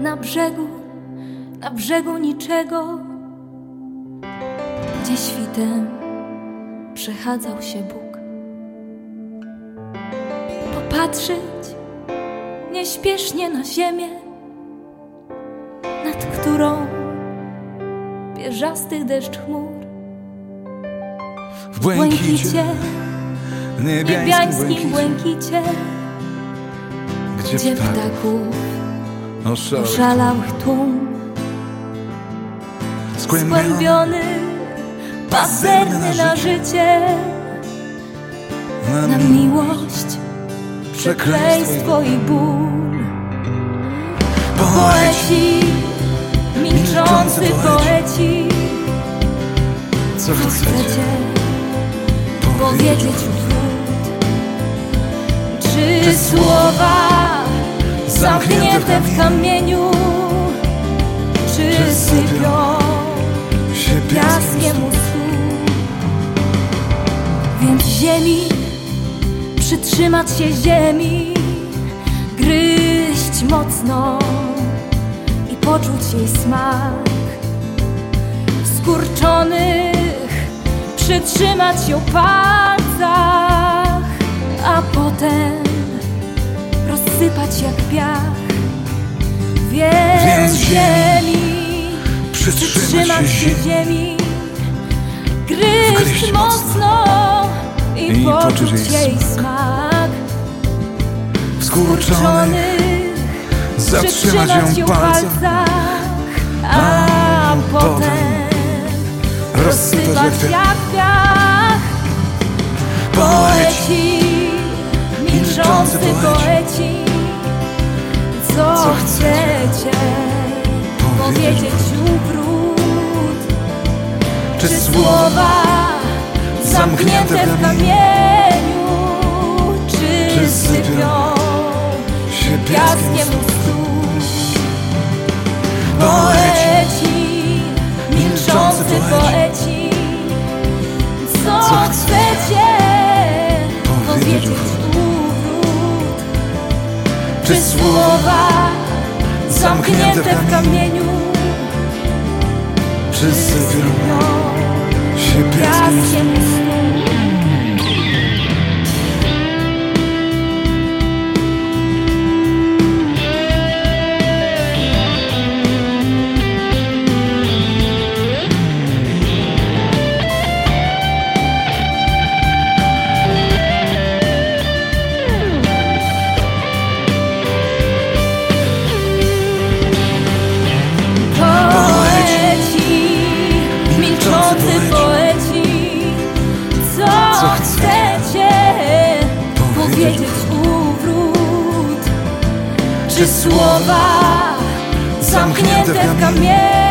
na brzegu, na brzegu niczego, gdzie świtem przechadzał się Bóg. Popatrzeć nieśpiesznie na ziemię, nad którą pierzasty deszcz chmur. W błękicie, niebiańskim błękicie, gdzie gdzie ptaków oszalałych tłum, skłębiony pazerny na życie, na miłość, przekleństwo i ból. Poeci, milczący poeci, Co chcecie? chcecie powiedzieć. wśród? Czy słowa zamknięte w kamieniu, czy sypią się piaskiem u stóp? Więc ziemi, przytrzymać się ziemi, gryźć mocno i poczuć jej smak. Skurczonych przytrzymać ją palcach, a potem rozsypać jak piach. Więc Więc ziemi, Przytrzymać się ziemi. Gryźć mocno. i, i poczuć jej smak. Skurczony Skurczonych Zatrzymać ją w palcach. a potem Rozsypać jak piach. Poeci, milczący poeci, powiedzieć ukrót? Czy słowa zamknięte w kamieniu, czy sypią się piaskiem stóp? Poeci, milczący poeci, co chcecie powiedzieć? Czy Czy słowa zamknięte w kamieniu, Sypią sypią się piaskiem Czy słowa zamknięte w kamieniu,